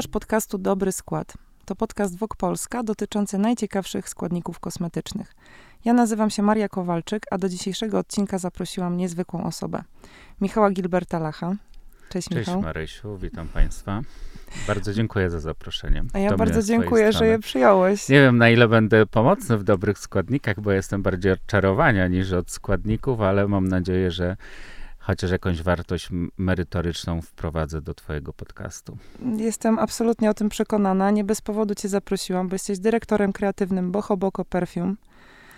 Słuchasz podcastu Dobry Skład. To podcast Wok Polska dotyczący najciekawszych składników kosmetycznych. Ja nazywam się Maria Kowalczyk, a do dzisiejszego odcinka zaprosiłam niezwykłą osobę. Michała Gilberta Lacha. Cześć, Cześć Michał. Marysiu, witam Państwa. Bardzo dziękuję za zaproszenie. A ja bardzo dziękuję, że je przyjąłeś. Nie wiem, na ile będę pomocny w dobrych składnikach, bo jestem bardziej od czarowania niż od składników, ale mam nadzieję, że chociaż jakąś wartość merytoryczną wprowadzę do Twojego podcastu. Jestem absolutnie o tym przekonana. Nie bez powodu cię zaprosiłam, bo jesteś dyrektorem kreatywnym Boho Boko Perfume,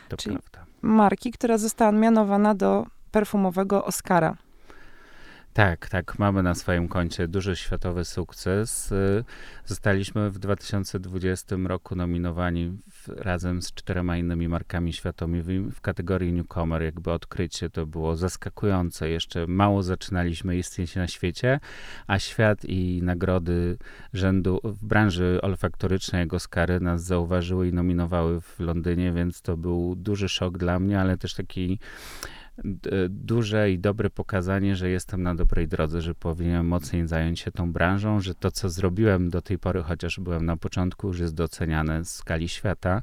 To Czyli- prawda. marki, która została mianowana do perfumowego Oscara. Tak, tak, mamy na swoim koncie duży światowy sukces. Y, Zostaliśmy w 2020 roku nominowani w, razem z czterema innymi markami światowymi w kategorii Newcomer. Jakby odkrycie to było zaskakujące. Jeszcze mało zaczynaliśmy istnieć na świecie, a świat i nagrody rzędu w branży olfaktorycznej, jak Oscary, nas zauważyły i nominowały w Londynie, więc to był duży szok dla mnie, ale też taki duże i dobre pokazanie, że jestem na dobrej drodze, że powinienem mocniej zająć się tą branżą, że to, co zrobiłem do tej pory, chociaż byłem na początku, już jest doceniane w skali świata.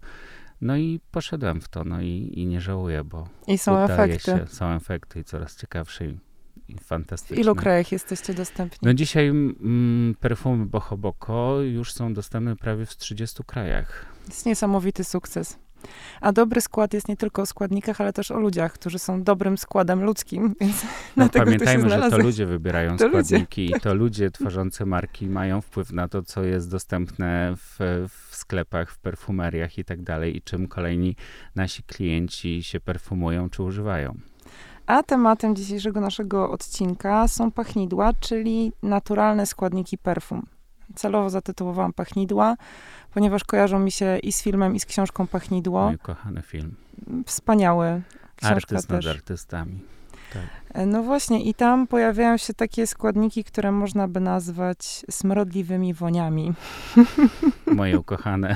No i poszedłem w to, no i, i nie żałuję, bo I są udaje efekty. się, są efekty i coraz ciekawsze i, i W fantastyczne. ilu krajach jesteście dostępni? No dzisiaj mm, perfumy Boho Boko już są dostępne prawie w 30 krajach. jest niesamowity sukces. A dobry skład jest nie tylko o składnikach, ale też o ludziach, którzy są dobrym składem ludzkim, więc No, pamiętajmy, że to ludzie wybierają To ludzie. składniki i to ludzie tworzący marki mają wpływ na to, co jest dostępne w, w sklepach, w perfumeriach i tak dalej i czym kolejni nasi klienci się perfumują czy używają. A tematem dzisiejszego naszego odcinka są pachnidła, czyli naturalne składniki perfum. Celowo zatytułowałam pachnidła, ponieważ kojarzą mi się i z filmem, i z książką Pachnidło. Mój kochany film. Wspaniały. Książka Artyst nad też. artystami. E, No właśnie, i tam pojawiają się takie składniki, które można by nazwać smrodliwymi woniami. Moje ukochane.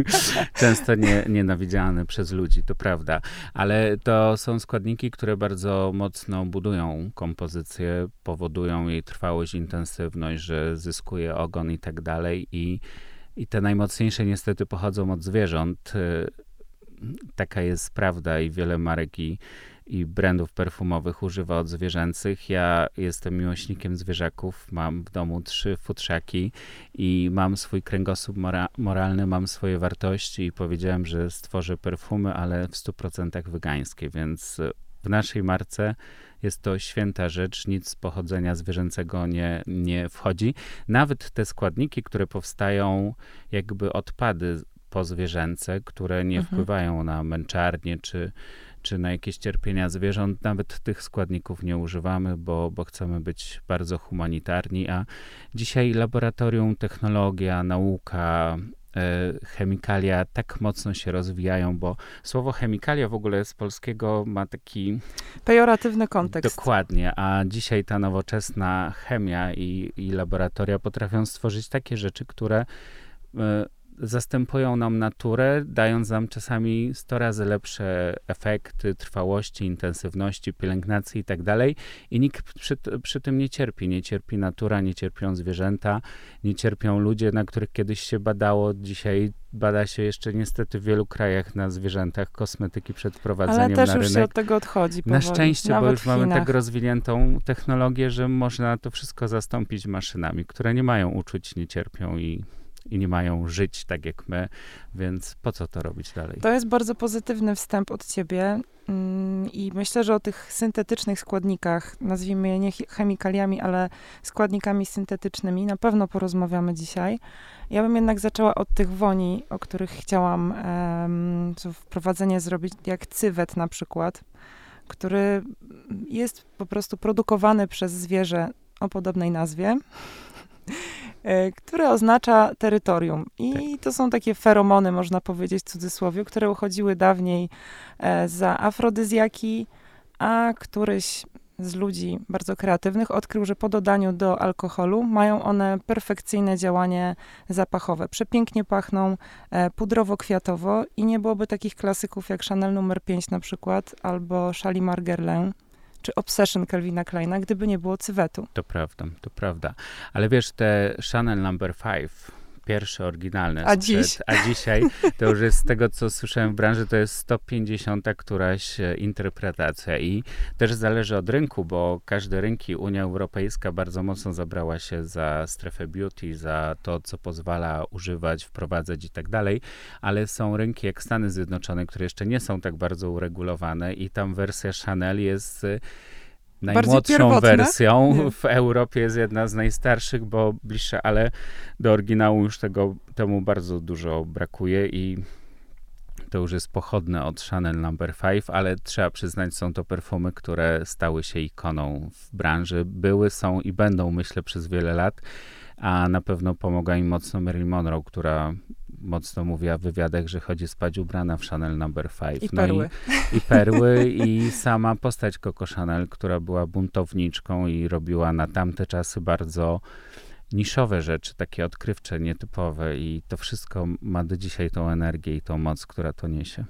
Często nie, nienawidziane przez ludzi, to prawda. Ale to są składniki, które bardzo mocno budują kompozycję, powodują jej trwałość, intensywność, że zyskuje ogon i tak dalej. I, i te najmocniejsze niestety pochodzą od zwierząt. Y, Taka jest prawda i wiele marek i, i brandów perfumowych używa od zwierzęcych. Ja jestem miłośnikiem zwierzaków, mam w domu trzy futrzaki i mam swój kręgosłup mora- moralny, mam swoje wartości i powiedziałem, że stworzę perfumy, ale w 100% wegańskie, więc w naszej marce jest to święta rzecz, nic z pochodzenia zwierzęcego nie, nie wchodzi. Nawet te składniki, które powstają, jakby odpady pozwierzęce, które nie Mhm. wpływają na męczarnię czy, czy na jakieś cierpienia zwierząt, nawet tych składników nie używamy, bo, bo chcemy być bardzo humanitarni, a dzisiaj laboratorium, technologia, nauka, e, chemikalia tak mocno się rozwijają, bo słowo chemikalia w ogóle z polskiego ma taki Pejoratywny kontekst. Dokładnie, a dzisiaj ta nowoczesna chemia i, i laboratoria potrafią stworzyć takie rzeczy, które e, zastępują nam naturę, dając nam czasami 100 razy lepsze efekty trwałości, intensywności, pielęgnacji i tak dalej. I nikt przy, przy tym nie cierpi. Nie cierpi natura, nie cierpią zwierzęta, nie cierpią ludzie, na których kiedyś się badało. Dzisiaj bada się jeszcze niestety w wielu krajach na zwierzętach kosmetyki przed wprowadzeniem Ale też na już rynek. się od tego odchodzi. Na powoli. szczęście, bo Nawet już w mamy tak rozwiniętą technologię, że można to wszystko zastąpić maszynami, które nie mają uczuć, nie cierpią i, i nie mają żyć tak jak my, więc po co to robić dalej? To jest bardzo pozytywny wstęp od ciebie mm, i myślę, że o tych syntetycznych składnikach, nazwijmy je nie chemikaliami, ale składnikami syntetycznymi, na pewno porozmawiamy dzisiaj. Ja bym jednak zaczęła od tych woni, o których chciałam co wprowadzenie zrobić, jak cywet na przykład, który jest po prostu produkowany przez zwierzę o podobnej nazwie. e, które oznacza terytorium. I to są takie feromony, można powiedzieć w cudzysłowie, które uchodziły dawniej e, za afrodyzjaki, a któryś z ludzi bardzo kreatywnych odkrył, że po dodaniu do alkoholu mają one perfekcyjne działanie zapachowe. Przepięknie pachną e, pudrowo-kwiatowo i nie byłoby takich klasyków jak Chanel numer 5 na przykład, albo Shalimar Guerlain, czy Obsession Calvina Kleina, gdyby nie było cywetu. To prawda, to prawda. Ale wiesz, te Chanel Number 5 pierwsze oryginalne. A dziś? A dzisiaj to już jest z tego, co słyszałem w branży, to jest 150 któraś e, interpretacja i też zależy od rynku, bo każde rynki, Unia Europejska bardzo mocno zabrała się za strefę beauty, za to, co pozwala używać, wprowadzać i tak dalej, ale są rynki jak Stany Zjednoczone, które jeszcze nie są tak bardzo uregulowane i tam wersja Chanel jest e, najmłodszą wersją. Nie. W Europie jest jedna z najstarszych, bo bliższa, ale do oryginału już tego, temu bardzo dużo brakuje i to już jest pochodne od Chanel Number no. 5, ale trzeba przyznać, są to perfumy, które stały się ikoną w branży. Były, są i będą, myślę, przez wiele lat, a na pewno pomaga im mocno Marilyn Monroe, która mocno mówiła w wywiadach, że chodzi spać ubrana w Chanel Number no. 5. I perły. I, I, perły i sama postać Coco Chanel, która była buntowniczką i robiła na tamte czasy bardzo niszowe rzeczy, takie odkrywcze, nietypowe i to wszystko ma do dzisiaj tą energię i tą moc, która to niesie.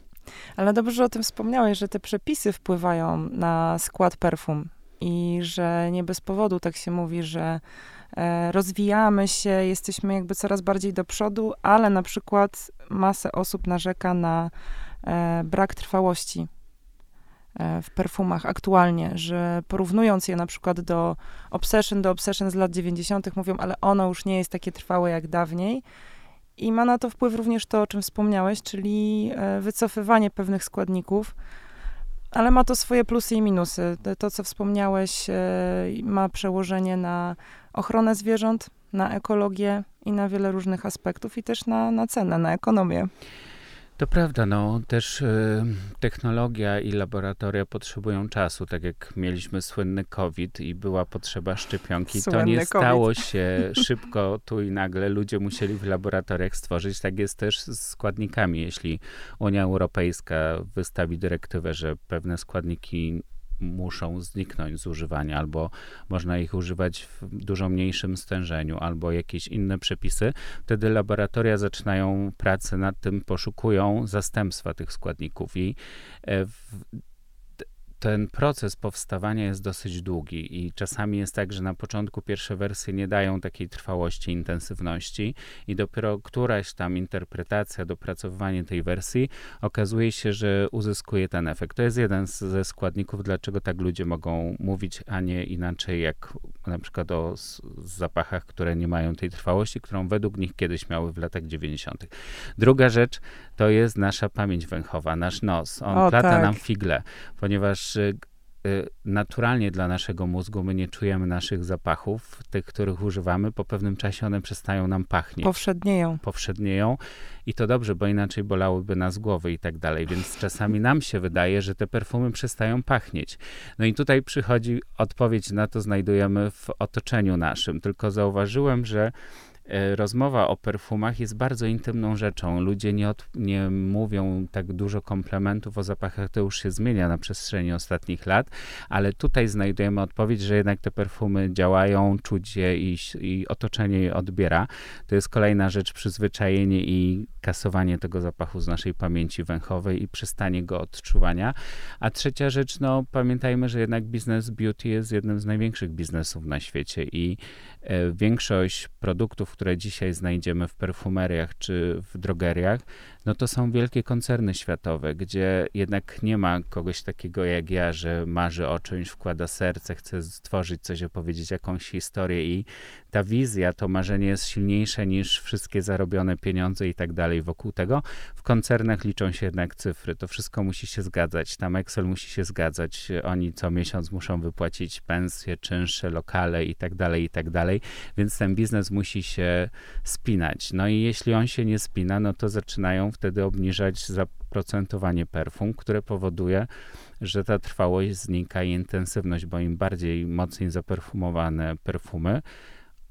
Ale dobrze, że o tym wspomniałeś, że te przepisy wpływają na skład perfum i że nie bez powodu tak się mówi, że rozwijamy się, jesteśmy jakby coraz bardziej do przodu, ale na przykład masę osób narzeka na e, brak trwałości e, w perfumach aktualnie, że porównując je na przykład do Obsession, do Obsession z lat 90., mówią, ale ono już nie jest takie trwałe jak dawniej. I ma na to wpływ również to, o czym wspomniałeś, czyli wycofywanie pewnych składników, ale ma to swoje plusy i minusy. To, co wspomniałeś, ma przełożenie na ochronę zwierząt, na ekologię i na wiele różnych aspektów i też na, na cenę, na ekonomię. To prawda, no też y, technologia i laboratoria potrzebują czasu, tak jak mieliśmy słynny COVID i była potrzeba szczepionki. Słynny to nie COVID. stało się szybko tu i nagle. Ludzie musieli w laboratoriach stworzyć. Tak jest też z składnikami. Jeśli Unia Europejska wystawi dyrektywę, że pewne składniki muszą zniknąć z używania, albo można ich używać w dużo mniejszym stężeniu, albo jakieś inne przepisy, wtedy laboratoria zaczynają pracę nad tym, poszukują zastępstwa tych składników i e, w, ten proces powstawania jest dosyć długi i czasami jest tak, że na początku pierwsze wersje nie dają takiej trwałości, intensywności i dopiero któraś tam interpretacja, dopracowywanie tej wersji okazuje się, że uzyskuje ten efekt. To jest jeden z, ze składników, dlaczego tak ludzie mogą mówić, a nie inaczej, jak na przykład o zapachach, które nie mają tej trwałości, którą według nich kiedyś miały w latach 90. Druga rzecz to jest nasza pamięć węchowa, nasz nos. On o, plata tak. nam figle, ponieważ y, y, naturalnie dla naszego mózgu my nie czujemy naszych zapachów, tych, których używamy. Po pewnym czasie one przestają nam pachnieć. Powszednieją. Powszednieją i to dobrze, bo inaczej bolałyby nas głowy i tak dalej. Więc czasami nam się wydaje, że te perfumy przestają pachnieć. No i tutaj przychodzi odpowiedź na to, znajdujemy w otoczeniu naszym. Tylko zauważyłem, że rozmowa o perfumach jest bardzo intymną rzeczą. Ludzie nie, od, nie mówią tak dużo komplementów o zapachach, to już się zmienia na przestrzeni ostatnich lat, ale tutaj znajdujemy odpowiedź, że jednak te perfumy działają, czuć je i, i otoczenie je odbiera. To jest kolejna rzecz, przyzwyczajenie i kasowanie tego zapachu z naszej pamięci węchowej i przestanie go odczuwania. A trzecia rzecz, no pamiętajmy, że jednak biznes beauty jest jednym z największych biznesów na świecie i e, większość produktów, które dzisiaj znajdziemy w perfumeriach czy w drogeriach, no to są wielkie koncerny światowe, gdzie jednak nie ma kogoś takiego jak ja, że marzy o czymś, wkłada serce, chce stworzyć coś, opowiedzieć jakąś historię i ta wizja, to marzenie jest silniejsze niż wszystkie zarobione pieniądze i tak dalej wokół tego. W koncernach liczą się jednak cyfry, to wszystko musi się zgadzać, tam Excel musi się zgadzać, oni co miesiąc muszą wypłacić pensje, czynsze, lokale i tak dalej, i tak dalej, więc ten biznes musi się spinać. No i jeśli on się nie spina, no to zaczynają wtedy obniżać zaprocentowanie perfum, które powoduje, że ta trwałość znika i intensywność, bo im bardziej mocniej zaperfumowane perfumy,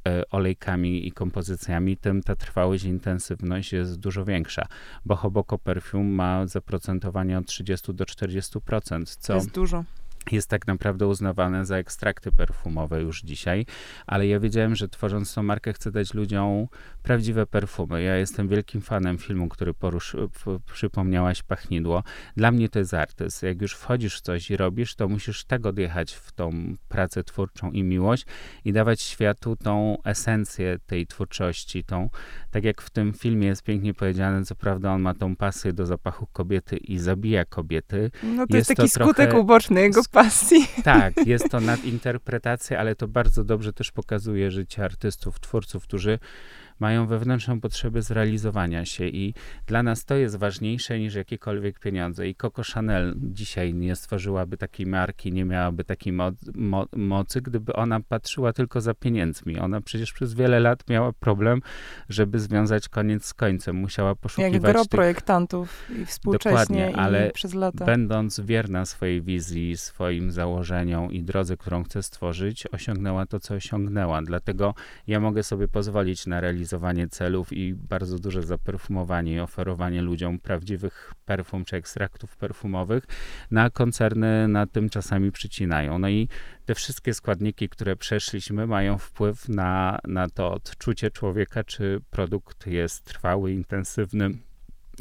e, olejkami i kompozycjami, tym ta trwałość i intensywność jest dużo większa. Bo Hoboko Perfume ma zaprocentowanie od 30 do 40%, co... To jest dużo jest tak naprawdę uznawane za ekstrakty perfumowe już dzisiaj, ale ja wiedziałem, że tworząc tą markę chcę dać ludziom prawdziwe perfumy. Ja jestem wielkim fanem filmu, który poruszy, przypomniałaś, Pachnidło. Dla mnie to jest artyst. Jak już wchodzisz w coś i robisz, to musisz tego odjechać w tą pracę twórczą i miłość i dawać światu tą esencję tej twórczości, tą, tak jak w tym filmie jest pięknie powiedziane, co prawda on ma tą pasję do zapachu kobiety i zabija kobiety. No to jest, jest taki to skutek uboczny jego pasji. Tak, jest to nadinterpretacja, ale to bardzo dobrze też pokazuje życie artystów, twórców, którzy mają wewnętrzną potrzebę zrealizowania się i dla nas to jest ważniejsze niż jakiekolwiek pieniądze. I Coco Chanel dzisiaj nie stworzyłaby takiej marki, nie miałaby takiej mo mo mocy, gdyby ona patrzyła tylko za pieniędzmi. Ona przecież przez wiele lat miała problem, żeby związać koniec z końcem. Musiała poszukiwać... Jak gro tych... projektantów i współcześnie Dokładnie, ale przez lata. będąc wierna swojej wizji, swoim założeniom i drodze, którą chce stworzyć, osiągnęła to, co osiągnęła. Dlatego ja mogę sobie pozwolić na realizację realizowanie celów i bardzo duże zaperfumowanie i oferowanie ludziom prawdziwych perfum czy ekstraktów perfumowych, na koncerny na tym czasami przycinają. No i te wszystkie składniki, które przeszliśmy, mają wpływ na, na to odczucie człowieka, czy produkt jest trwały, intensywny,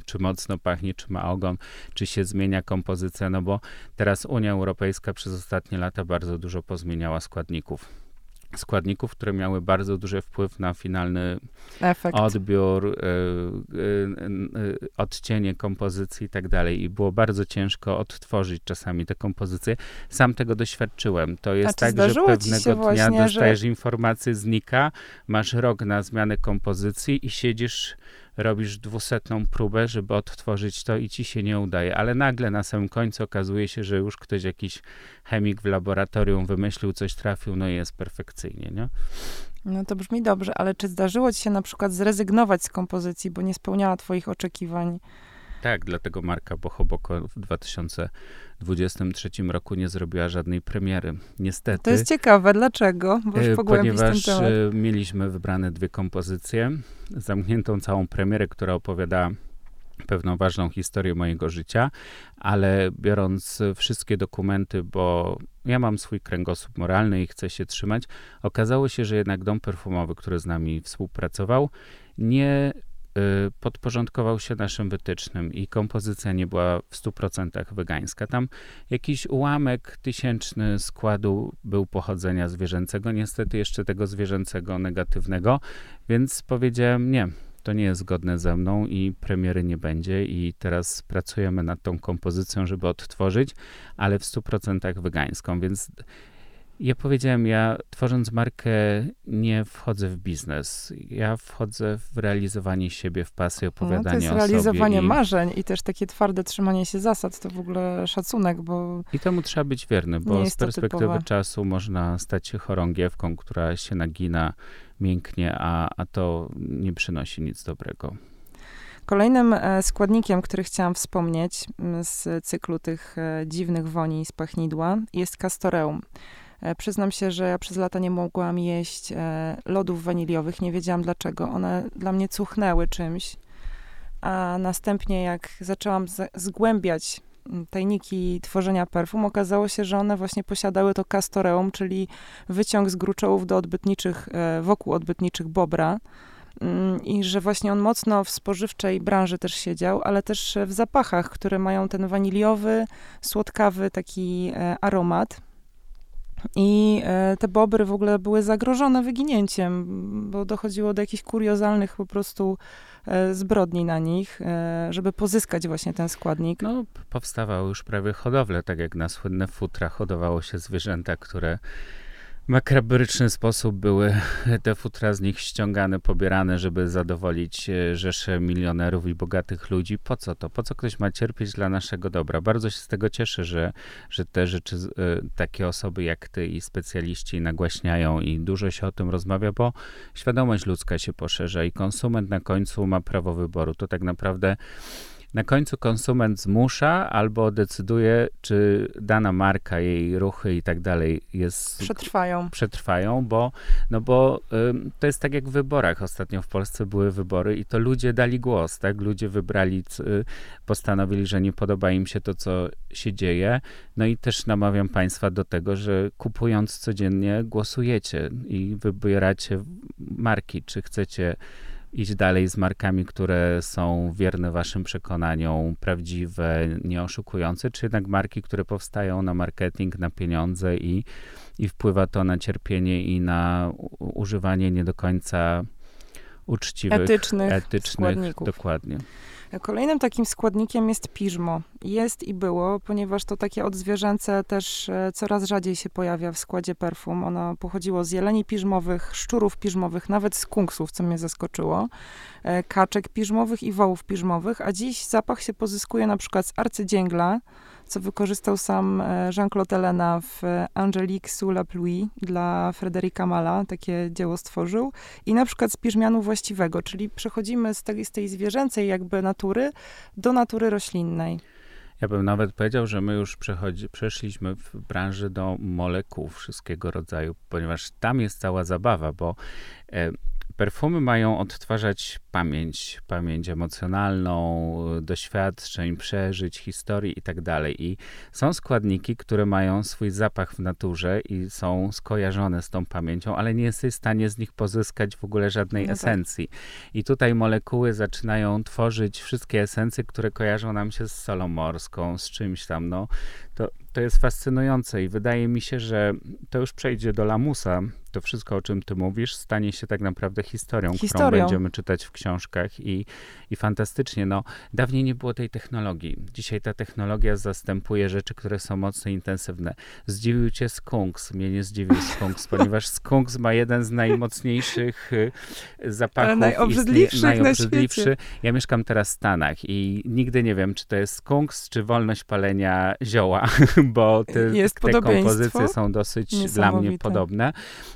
czy mocno pachnie, czy ma ogon, czy się zmienia kompozycja, no bo teraz Unia Europejska przez ostatnie lata bardzo dużo pozmieniała składników składników, które miały bardzo duży wpływ na finalny Efekt. odbiór, y, y, y, odcienie kompozycji i tak dalej. I było bardzo ciężko odtworzyć czasami te kompozycje. Sam tego doświadczyłem. To jest tak, że pewnego dnia właśnie, dostajesz że... informację, znika, masz rok na zmianę kompozycji i siedzisz robisz dwusetną próbę, żeby odtworzyć to i ci się nie udaje, ale nagle na samym końcu okazuje się, że już ktoś, jakiś chemik w laboratorium wymyślił, coś trafił, no i jest perfekcyjnie, nie? No to brzmi dobrze, ale czy zdarzyło ci się na przykład zrezygnować z kompozycji, bo nie spełniała twoich oczekiwań? Tak, dlatego marka Bohoboko w 2023 roku nie zrobiła żadnej premiery. Niestety. To jest ciekawe, dlaczego? Bo już e, ponieważ e, mieliśmy wybrane dwie kompozycje, zamkniętą całą premierę, która opowiada pewną ważną historię mojego życia, ale biorąc wszystkie dokumenty, bo ja mam swój kręgosłup moralny i chcę się trzymać, okazało się, że jednak dom perfumowy, który z nami współpracował, nie podporządkował się naszym wytycznym i kompozycja nie była w 100% wegańska. Tam jakiś ułamek tysięczny składu był pochodzenia zwierzęcego, niestety jeszcze tego zwierzęcego negatywnego, więc powiedziałem nie, to nie jest zgodne ze mną i premiery nie będzie i teraz pracujemy nad tą kompozycją, żeby odtworzyć, ale w 100% wegańską, więc ja powiedziałem, ja tworząc markę nie wchodzę w biznes. Ja wchodzę w realizowanie siebie, w pasję, opowiadanie no, to jest realizowanie i... marzeń i też takie twarde trzymanie się zasad. To w ogóle szacunek, bo... I temu trzeba być wierny, bo z perspektywy typowe. czasu można stać się chorągiewką, która się nagina, mięknie, a, a to nie przynosi nic dobrego. Kolejnym e, składnikiem, który chciałam wspomnieć z cyklu tych e, dziwnych woni z pachnidła jest castoreum. E, przyznam się, że ja przez lata nie mogłam jeść e, lodów waniliowych, nie wiedziałam dlaczego. One dla mnie cuchnęły czymś. A następnie, jak zaczęłam zgłębiać tajniki tworzenia perfum, okazało się, że one właśnie posiadały to castoreum, czyli wyciąg z gruczołów do odbytniczych, e, wokół odbytniczych bobra mm, i że właśnie on mocno w spożywczej branży też siedział, ale też w zapachach, które mają ten waniliowy, słodkawy taki aromat. I e, te bobry w ogóle były zagrożone wyginięciem, bo dochodziło do jakichś kuriozalnych po prostu e, zbrodni na nich, e, żeby pozyskać właśnie ten składnik. No, powstawały już prawie hodowle, tak jak na słynne futra hodowało się zwierzęta, które makabryczny sposób były te futra z nich ściągane, pobierane, żeby zadowolić e, rzesze milionerów i bogatych ludzi. Po co to? Po co ktoś ma cierpieć dla naszego dobra? Bardzo się z tego cieszę, że, że te rzeczy, e, takie osoby jak ty i specjaliści nagłaśniają i dużo się o tym rozmawia, bo świadomość ludzka się poszerza i konsument na końcu ma prawo wyboru. To tak naprawdę na końcu konsument zmusza albo decyduje, czy dana marka, jej ruchy i tak dalej jest... Przetrwają. Przetrwają, bo, no bo y, to jest tak jak w wyborach. Ostatnio w Polsce były wybory i to ludzie dali głos, tak? Ludzie wybrali, y, postanowili, że nie podoba im się to, co się dzieje. No i też namawiam państwa do tego, że kupując codziennie głosujecie i wybieracie marki, czy chcecie iść dalej z markami, które są wierne waszym przekonaniom, prawdziwe, nieoszukujące, czy jednak marki, które powstają na marketing, na pieniądze i, i wpływa to na cierpienie i na używanie nie do końca uczciwych, etycznych, etycznych składników. Dokładnie. Kolejnym takim składnikiem jest piżmo. Jest i było, ponieważ to takie odzwierzęce też e, coraz rzadziej się pojawia w składzie perfum. Ono pochodziło z jeleni piżmowych, szczurów piżmowych, nawet skunksów, co mnie zaskoczyło, e, kaczek piżmowych i wołów piżmowych, a dziś zapach się pozyskuje na przykład z arcydzięgla, co wykorzystał sam e, Jean-Claude Elena w Angelique sous la pluie dla Frederica Mala, takie dzieło stworzył. I na przykład z piżmianu właściwego, czyli przechodzimy z tej, z tej zwierzęcej jakby natury do natury roślinnej. Ja bym nawet powiedział, że my już przeszliśmy w branży do molekuł wszystkiego rodzaju, ponieważ tam jest cała zabawa, bo e, Perfumy mają odtwarzać pamięć, pamięć emocjonalną, doświadczeń, przeżyć, historii i tak. I są składniki, które mają swój zapach w naturze i są skojarzone z tą pamięcią, ale nie jesteś w stanie z nich pozyskać w ogóle żadnej no tak. esencji. I tutaj molekuły zaczynają tworzyć wszystkie esencje, które kojarzą nam się z solą morską, z czymś tam. No, to, to jest fascynujące i wydaje mi się, że to już przejdzie do lamusa. To wszystko, o czym ty mówisz, stanie się tak naprawdę historią, historią. którą będziemy czytać w książkach i, i fantastycznie. No, dawniej nie było tej technologii. Dzisiaj ta technologia zastępuje rzeczy, które są mocno intensywne. Zdziwił cię skunks. Mnie nie zdziwił skunks, ponieważ skunks ma jeden z najmocniejszych y, zapachów. najobrzydliwszych najobrzydliwszy. Ja mieszkam teraz w Stanach i nigdy nie wiem, czy to jest skunks, czy wolność palenia zioła bo te, te kompozycje są dosyć dla mnie podobne.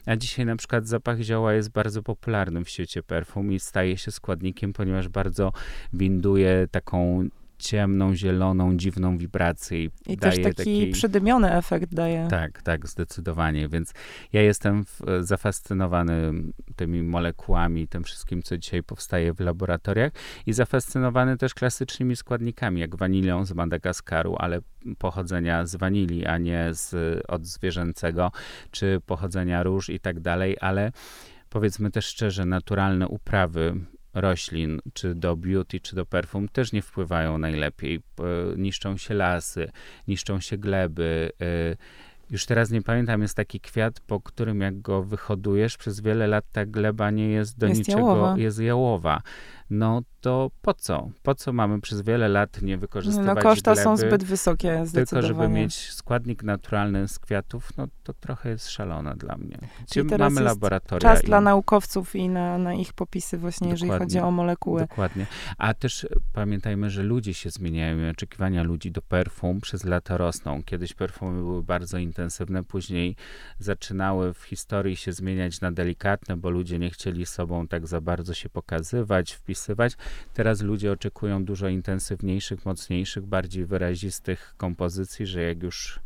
A dzisiaj na przykład zapach zioła jest bardzo popularny w świecie perfum i staje się składnikiem, ponieważ bardzo winduje taką ciemną, zieloną, dziwną wibrację. I, I daje też taki, taki przydymiony efekt daje. Tak, tak, zdecydowanie. Więc ja jestem w, zafascynowany tymi molekułami, tym wszystkim, co dzisiaj powstaje w laboratoriach i zafascynowany też klasycznymi składnikami, jak wanilią z Madagaskaru, ale pochodzenia z wanilii, a nie z, od zwierzęcego, czy pochodzenia róż i tak dalej, ale powiedzmy też szczerze, naturalne uprawy roślin, czy do beauty, czy do perfum, też nie wpływają najlepiej. Niszczą się lasy, niszczą się gleby. Y, już teraz nie pamiętam, jest taki kwiat, po którym jak go wyhodujesz, przez wiele lat ta gleba nie jest do jest niczego, jałowa. jest jałowa no to po co? Po co mamy przez wiele lat nie wykorzystywać No koszta gleby, są zbyt wysokie Tylko żeby mieć składnik naturalny z kwiatów, no to trochę jest szalone dla mnie. Teraz mamy laboratoria. Czas i... dla naukowców i na, na ich popisy właśnie, Dokładnie. jeżeli chodzi o molekuły. Dokładnie. A też pamiętajmy, że ludzie się zmieniają i oczekiwania ludzi do perfum przez lata rosną. Kiedyś perfumy były bardzo intensywne, później zaczynały w historii się zmieniać na delikatne, bo ludzie nie chcieli sobą tak za bardzo się pokazywać, wpisywać opisywać. Teraz ludzie oczekują dużo intensywniejszych, mocniejszych, bardziej wyrazistych kompozycji, że jak już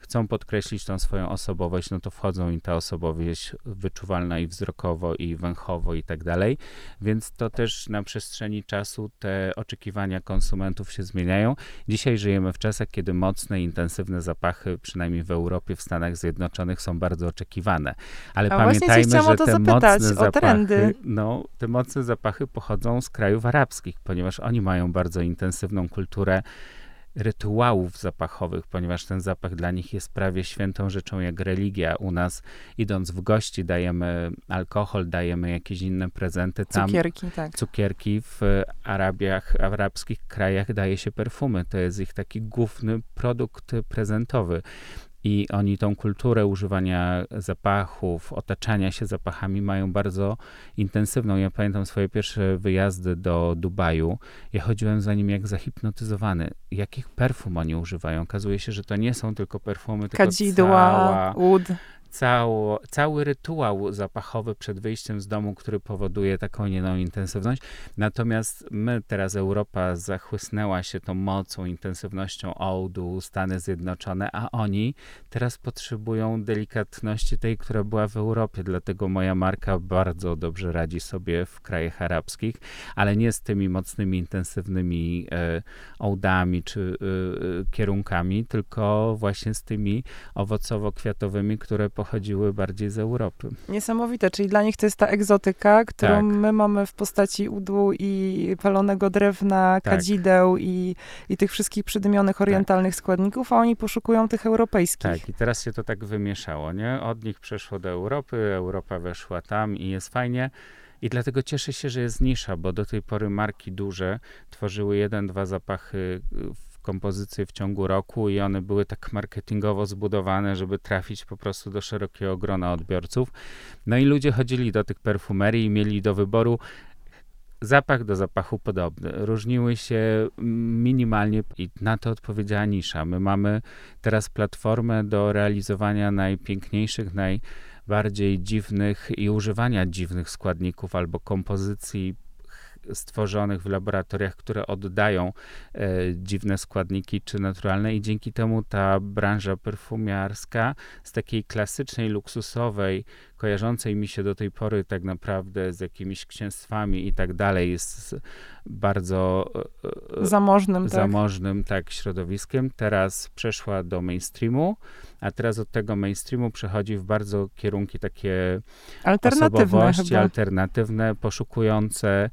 chcą podkreślić tą swoją osobowość, no to wchodzą im ta osobowość wyczuwalna i wzrokowo, i węchowo, i tak dalej. Więc to też na przestrzeni czasu te oczekiwania konsumentów się zmieniają. Dzisiaj żyjemy w czasach, kiedy mocne, intensywne zapachy, przynajmniej w Europie, w Stanach Zjednoczonych, są bardzo oczekiwane. Ale A pamiętajmy, że te mocne zapachy, no, te mocne zapachy pochodzą z krajów arabskich, ponieważ oni mają bardzo intensywną kulturę rytuałów zapachowych, ponieważ ten zapach dla nich jest prawie świętą rzeczą jak religia. U nas idąc w gości dajemy alkohol, dajemy jakieś inne prezenty. Tam cukierki, tak. Cukierki w Arabiach, arabskich krajach daje się perfumy. To jest ich taki główny produkt prezentowy i oni tą kulturę używania zapachów, otaczania się zapachami mają bardzo intensywną. Ja pamiętam swoje pierwsze wyjazdy do Dubaju. Ja chodziłem za nim jak zahipnotyzowany. Jakich perfum oni używają? Okazuje się, że to nie są tylko perfumy, tylko Kadzidła, cała, ud. cało, cały rytuał zapachowy przed wyjściem z domu, który powoduje taką inną intensywność. Natomiast my teraz, Europa zachłysnęła się tą mocą, intensywnością ołdu, Stany Zjednoczone, a oni teraz potrzebują delikatności tej, która była w Europie. Dlatego moja marka bardzo dobrze radzi sobie w krajach arabskich, ale nie z tymi mocnymi, intensywnymi e, ołdami czy e, e kierunkami, tylko właśnie z tymi owocowo-kwiatowymi, które pochodziły bardziej z Europy. Niesamowite, czyli dla nich to jest ta egzotyka, którą tak. my mamy w postaci udu i palonego drewna, tak. kadzideł i, i tych wszystkich przydymionych tak. orientalnych tak. składników, a oni poszukują tych europejskich. Tak, i teraz się to tak wymieszało, nie? Od nich przeszło do Europy, Europa weszła tam i jest fajnie. I dlatego cieszę się, że jest nisza, bo do tej pory marki duże tworzyły jeden, dwa zapachy w kompozycje w ciągu roku i one były tak marketingowo zbudowane, żeby trafić po prostu do szerokiego grona odbiorców. No i ludzie chodzili do tych perfumerii i mieli do wyboru zapach do zapachu podobny. Różniły się minimalnie i na to odpowiedziała nisza. My mamy teraz platformę do realizowania najpiękniejszych, najbardziej dziwnych i używania dziwnych składników albo kompozycji stworzonych w laboratoriach, które oddają e, dziwne składniki czy naturalne i dzięki temu ta branża perfumiarska z takiej klasycznej, luksusowej, kojarzącej mi się do tej pory tak naprawdę z jakimiś księstwami i tak dalej, jest bardzo e, e, zamożnym, tak. zamożnym tak. tak, środowiskiem. Teraz przeszła do mainstreamu, a teraz od tego mainstreamu przechodzi w bardzo kierunki takie alternatywne, osobowości, chyba. alternatywne, poszukujące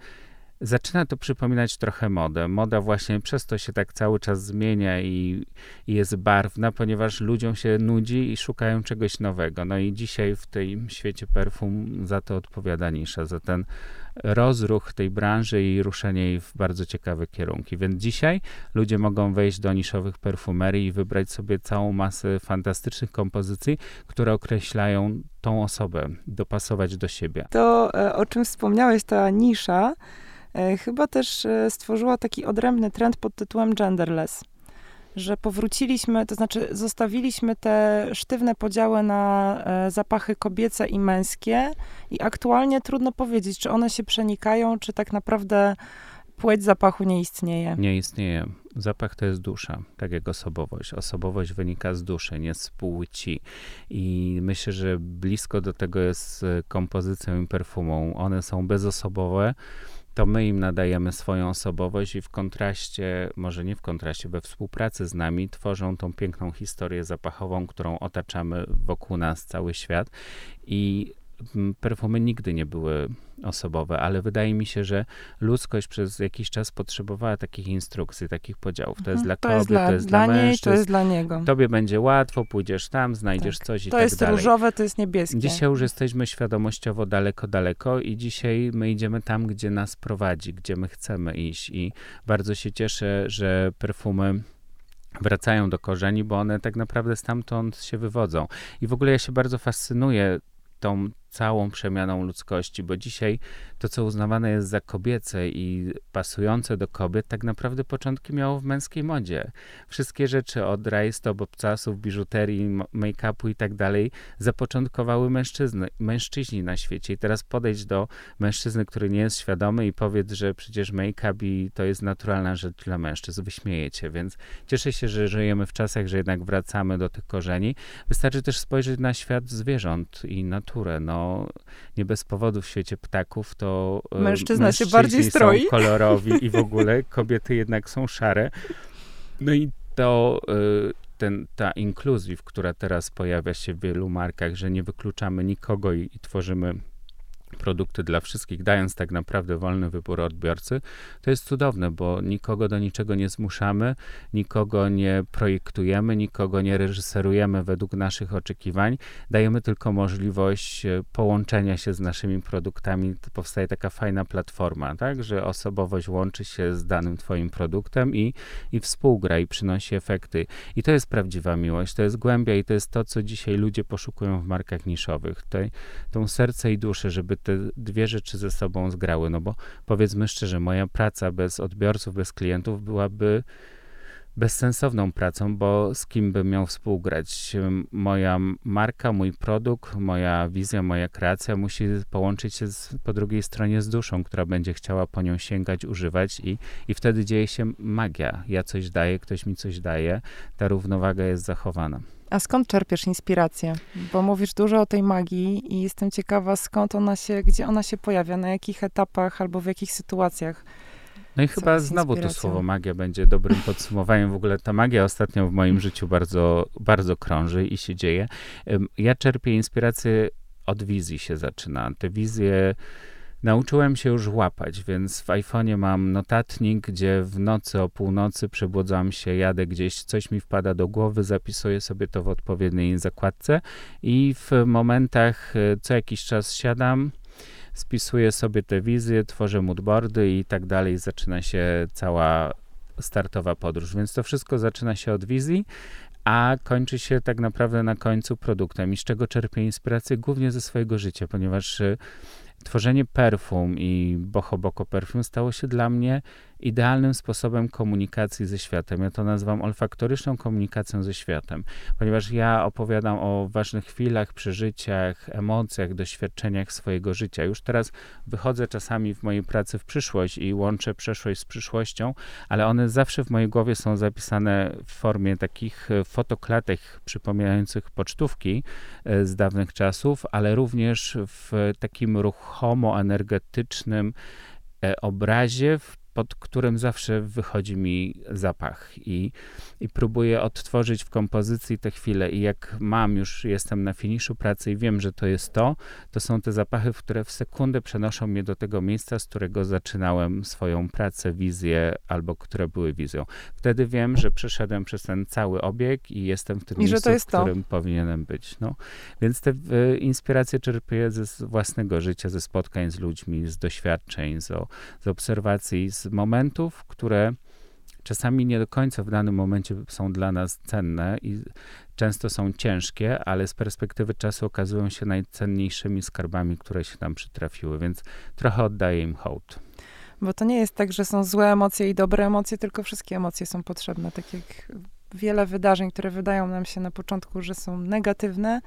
zaczyna to przypominać trochę modę. Moda właśnie przez to się tak cały czas zmienia i, i, jest barwna, ponieważ ludziom się nudzi i szukają czegoś nowego. No i dzisiaj w tym świecie perfum za to odpowiada nisza, za ten rozruch tej branży i ruszenie jej w bardzo ciekawe kierunki. Więc dzisiaj ludzie mogą wejść do niszowych perfumerii i wybrać sobie całą masę fantastycznych kompozycji, które określają tą osobę, dopasować do siebie. To, e, o czym wspomniałeś, ta nisza, chyba też e, stworzyła taki odrębny trend pod tytułem genderless. Że powróciliśmy, to znaczy zostawiliśmy te sztywne podziały na e, zapachy kobiece i męskie, i aktualnie trudno powiedzieć, czy one się przenikają, czy tak naprawdę płeć zapachu nie istnieje. Nie istnieje. Zapach to jest dusza, tak jak osobowość. Osobowość wynika z duszy, nie z płci. I myślę, że blisko do tego jest kompozycją i perfumą. One są bezosobowe to my im nadajemy swoją osobowość i w kontraście, może nie w kontraście, we współpracy z nami tworzą tą piękną historię zapachową, którą otaczamy wokół nas cały świat. I perfumy nigdy nie były osobowe, ale wydaje mi się, że ludzkość przez jakiś czas potrzebowała takich instrukcji, takich podziałów. To jest mhm. dla to kobiet, jest dla, to jest dla, dla mężczyzn. to jest dla niego. Tobie będzie łatwo, pójdziesz tam, znajdziesz tak. coś i to tak dalej. To jest różowe, to jest niebieskie. Dzisiaj już jesteśmy świadomościowo daleko, daleko i dzisiaj my idziemy tam, gdzie nas prowadzi, gdzie my chcemy iść i bardzo się cieszę, że perfumy wracają do korzeni, bo one tak naprawdę stamtąd się wywodzą. I w ogóle ja się bardzo fascynuję tą całą przemianą ludzkości, bo dzisiaj to, co uznawane jest za kobiece i pasujące do kobiet, tak naprawdę początki miało w męskiej modzie. Wszystkie rzeczy od rajstop, obcasów, biżuterii, make-upu i tak dalej zapoczątkowały mężczyzny, mężczyźni na świecie. I teraz podejść do mężczyzny, który nie jest świadomy i powiedz, że przecież make-up i to jest naturalna rzecz dla mężczyzn. Wyśmiejecie, więc cieszę się, że żyjemy w czasach, że jednak wracamy do tych korzeni. Wystarczy też spojrzeć na świat zwierząt i naturę. No, nie bez powodu w świecie ptaków to e, mężczyzna się bardziej stroi. są kolorowi i w ogóle kobiety jednak są szare. No i to e, ten, ta inkluzyw, która teraz pojawia się w wielu markach, że nie wykluczamy nikogo i, i tworzymy produkty dla wszystkich, dając tak naprawdę wolny wybór odbiorcy, to jest cudowne, bo nikogo do niczego nie zmuszamy, nikogo nie projektujemy, nikogo nie reżyserujemy według naszych oczekiwań, dajemy tylko możliwość e, połączenia się z naszymi produktami. Powstaje taka fajna platforma, tak, że osobowość łączy się z danym twoim produktem i, i współgra i przynosi efekty. I to jest prawdziwa miłość, to jest głębia i to jest to, co dzisiaj ludzie poszukują w markach niszowych. Tej, tą serce i duszę, żeby te dwie rzeczy ze sobą zgrały, no bo powiedzmy szczerze, moja praca bez odbiorców, bez klientów byłaby bezsensowną pracą, bo z kim bym miał współgrać? Moja marka, mój produkt, moja wizja, moja kreacja musi połączyć się z, po drugiej stronie z duszą, która będzie chciała po nią sięgać, używać i, i wtedy dzieje się magia. Ja coś daję, ktoś mi coś daje, ta równowaga jest zachowana. A skąd czerpiesz inspirację? Bo mówisz dużo o tej magii i jestem ciekawa, skąd ona się, gdzie ona się pojawia, na jakich etapach albo w jakich sytuacjach. No i chyba znowu to słowo magia będzie dobrym podsumowaniem. W ogóle ta magia ostatnio w moim życiu bardzo, bardzo krąży i się dzieje. Ja czerpię inspirację od wizji się zaczyna. Te wizje nauczyłem się już łapać, więc w iPhone'ie mam notatnik, gdzie w nocy o północy przebudzam się, jadę gdzieś, coś mi wpada do głowy, zapisuję sobie to w odpowiedniej zakładce i w momentach e, co jakiś czas siadam, spisuję sobie te wizje, tworzę moodboardy i tak dalej. Zaczyna się cała startowa podróż. Więc to wszystko zaczyna się od wizji, a kończy się tak naprawdę na końcu produktem. I z czego czerpię inspirację? Głównie ze swojego życia, ponieważ e, tworzenie perfum i Boho Boko Perfum stało się dla mnie idealnym sposobem komunikacji ze światem. Ja to nazywam olfaktoryczną komunikacją ze światem, ponieważ ja opowiadam o ważnych chwilach, przeżyciach, emocjach, doświadczeniach swojego życia. Już teraz wychodzę czasami w mojej pracy w przyszłość i łączę przeszłość z przyszłością, ale one zawsze w mojej głowie są zapisane w formie takich e, fotoklatek przypominających pocztówki e, z dawnych czasów, ale również w takim ruchomo energetycznym e, obrazie, w pod którym zawsze wychodzi mi zapach i, i próbuję odtworzyć w kompozycji te chwile i jak mam, już jestem na finiszu pracy i wiem, że to jest to, to są te zapachy, które w sekundę przenoszą mnie do tego miejsca, z którego zaczynałem swoją pracę, wizję albo które były wizją. Wtedy wiem, że przeszedłem przez ten cały obieg i jestem w tym I miejscu, w którym to. powinienem być. No. Więc te y, inspiracje czerpię ze własnego życia, ze spotkań z ludźmi, z doświadczeń, z, z obserwacji, z momentów, które czasami nie do końca w danym momencie są dla nas cenne i często są ciężkie, ale z perspektywy czasu okazują się najcenniejszymi skarbami, które się nam przytrafiły, więc trochę oddaję im hołd. Bo to nie jest tak, że są złe emocje i dobre emocje, tylko wszystkie emocje są potrzebne. Tak jak wiele wydarzeń, które wydają nam się na początku, że są negatywne,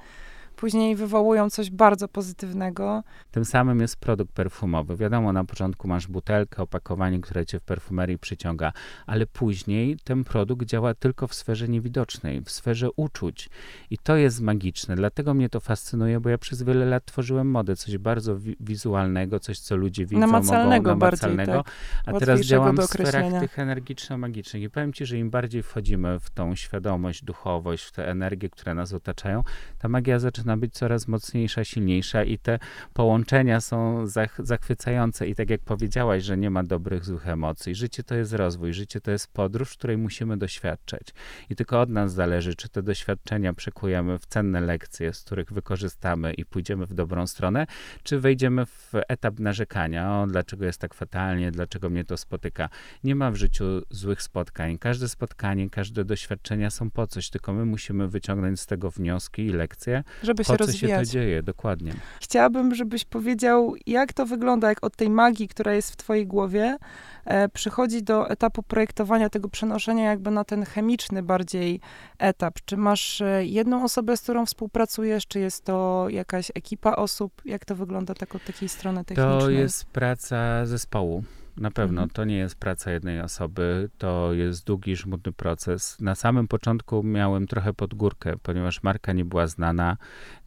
później wywołują coś bardzo pozytywnego. Tym samym jest produkt perfumowy. Wiadomo, na początku masz butelkę, opakowanie, które cię w perfumerii przyciąga, ale później ten produkt działa tylko w sferze niewidocznej, w sferze uczuć. I to jest magiczne. Dlatego mnie to fascynuje, bo ja przez wiele lat tworzyłem modę, coś bardzo wi wizualnego, coś, co ludzie widzą, namacalnego mogą, namacalnego. Bardziej, tak. A teraz działam w sferach tych energiczno-magicznych. I powiem ci, że im bardziej wchodzimy w tą świadomość, duchowość, w te energie, które nas otaczają, ta magia zaczyna zaczyna być coraz mocniejsza, silniejsza i te połączenia są zach zachwycające. I tak jak powiedziałaś, że nie ma dobrych, złych emocji. Życie to jest rozwój, życie to jest podróż, której musimy doświadczać. I tylko od nas zależy, czy te doświadczenia przekujemy w cenne lekcje, z których wykorzystamy i pójdziemy w dobrą stronę, czy wejdziemy w etap narzekania, o dlaczego jest tak fatalnie, dlaczego mnie to spotyka. Nie ma w życiu złych spotkań. Każde spotkanie, każde doświadczenia są po coś, tylko my musimy wyciągnąć z tego wnioski i lekcje, żeby po co się to dzieje, dokładnie. Chciałabym, żebyś powiedział, jak to wygląda, jak od tej magii, która jest w twojej głowie, e, przychodzi do etapu projektowania tego przenoszenia jakby na ten chemiczny bardziej etap. Czy masz e, jedną osobę, z którą współpracujesz, czy jest to jakaś ekipa osób? Jak to wygląda tak od takiej strony technicznej? To jest praca zespołu. Na pewno, mhm. to nie jest praca jednej osoby, to jest długi, żmudny proces. Na samym początku miałem trochę pod górkę, ponieważ marka nie była znana,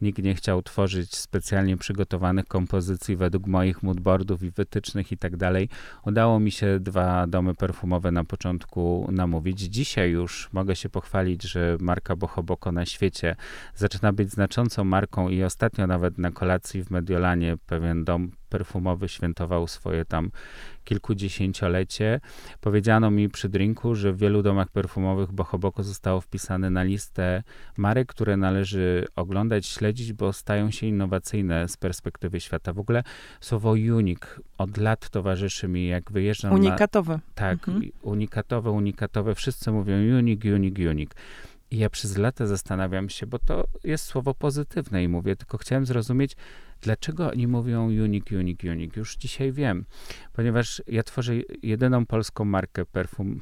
nikt nie chciał tworzyć specjalnie przygotowanych kompozycji według moich moodboardów i wytycznych i tak dalej. Udało mi się dwa domy perfumowe na początku namówić. Dzisiaj już mogę się pochwalić, że marka Bohoboko na świecie zaczyna być znaczącą marką i ostatnio nawet na kolacji w Mediolanie pewien dom perfumowy świętował swoje tam kilkudziesięciolecie. Powiedziano mi przy drinku, że w wielu domach perfumowych Bohoboko zostało wpisane na listę marek, które należy oglądać, śledzić, bo stają się innowacyjne z perspektywy świata. W ogóle słowo unique od lat towarzyszy mi, jak wyjeżdżam Unikatowe. Na, tak, mhm. unikatowe, unikatowe. Wszyscy mówią unique, unique, unique. I ja przez lata zastanawiam się, bo to jest słowo pozytywne i mówię, tylko chciałem zrozumieć, Dlaczego oni mówią unique, unique, unique? Już dzisiaj wiem, ponieważ ja tworzę jedyną polską markę perfum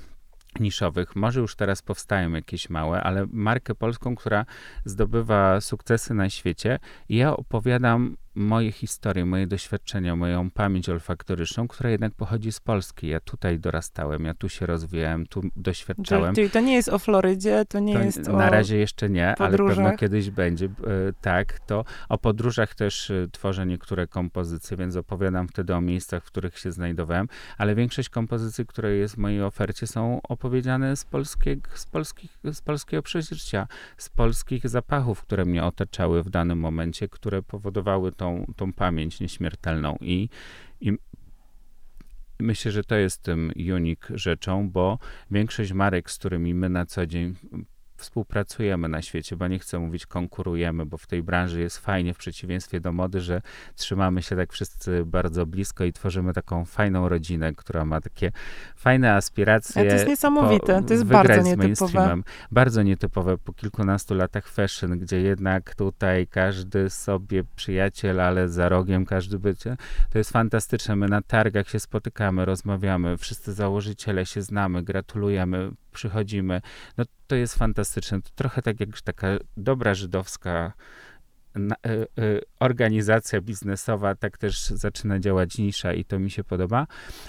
niszowych. Może już teraz powstają jakieś małe, ale markę polską, która zdobywa sukcesy na świecie. I ja opowiadam moje historie, moje doświadczenia, moją pamięć olfaktoryczną, która jednak pochodzi z Polski. Ja tutaj dorastałem, ja tu się rozwijałem, tu doświadczałem. Czyli to nie jest o Florydzie, to nie to jest Na razie jeszcze nie, podróżach. ale pewno kiedyś będzie. E, tak, to o podróżach też e, tworzę niektóre kompozycje, więc opowiadam wtedy o miejscach, w których się znajdowałem, ale większość kompozycji, które jest w mojej ofercie są opowiedziane z, polskich, z, polskich, z polskiego przeżycia, z polskich zapachów, które mnie otaczały w danym momencie, które powodowały to tą, tą pamięć nieśmiertelną. I, I myślę, że to jest tym unik rzeczą, bo większość marek, z którymi my na co dzień współpracujemy na świecie, bo nie chcę mówić konkurujemy, bo w tej branży jest fajnie, w przeciwieństwie do mody, że trzymamy się tak wszyscy bardzo blisko i tworzymy taką fajną rodzinę, która ma takie fajne aspiracje. To jest niesamowite, to jest bardzo nietypowe. Bardzo nietypowe po kilkunastu latach fashion, gdzie jednak tutaj każdy sobie przyjaciel, ale za rogiem każdy bycie. To jest fantastyczne. My na targach się spotykamy, rozmawiamy, wszyscy założyciele się znamy, gratulujemy, przychodzimy. No to jest fantastyczne. To trochę tak jak taka dobra żydowska y, y, organizacja biznesowa tak też zaczyna działać nisza i to mi się podoba.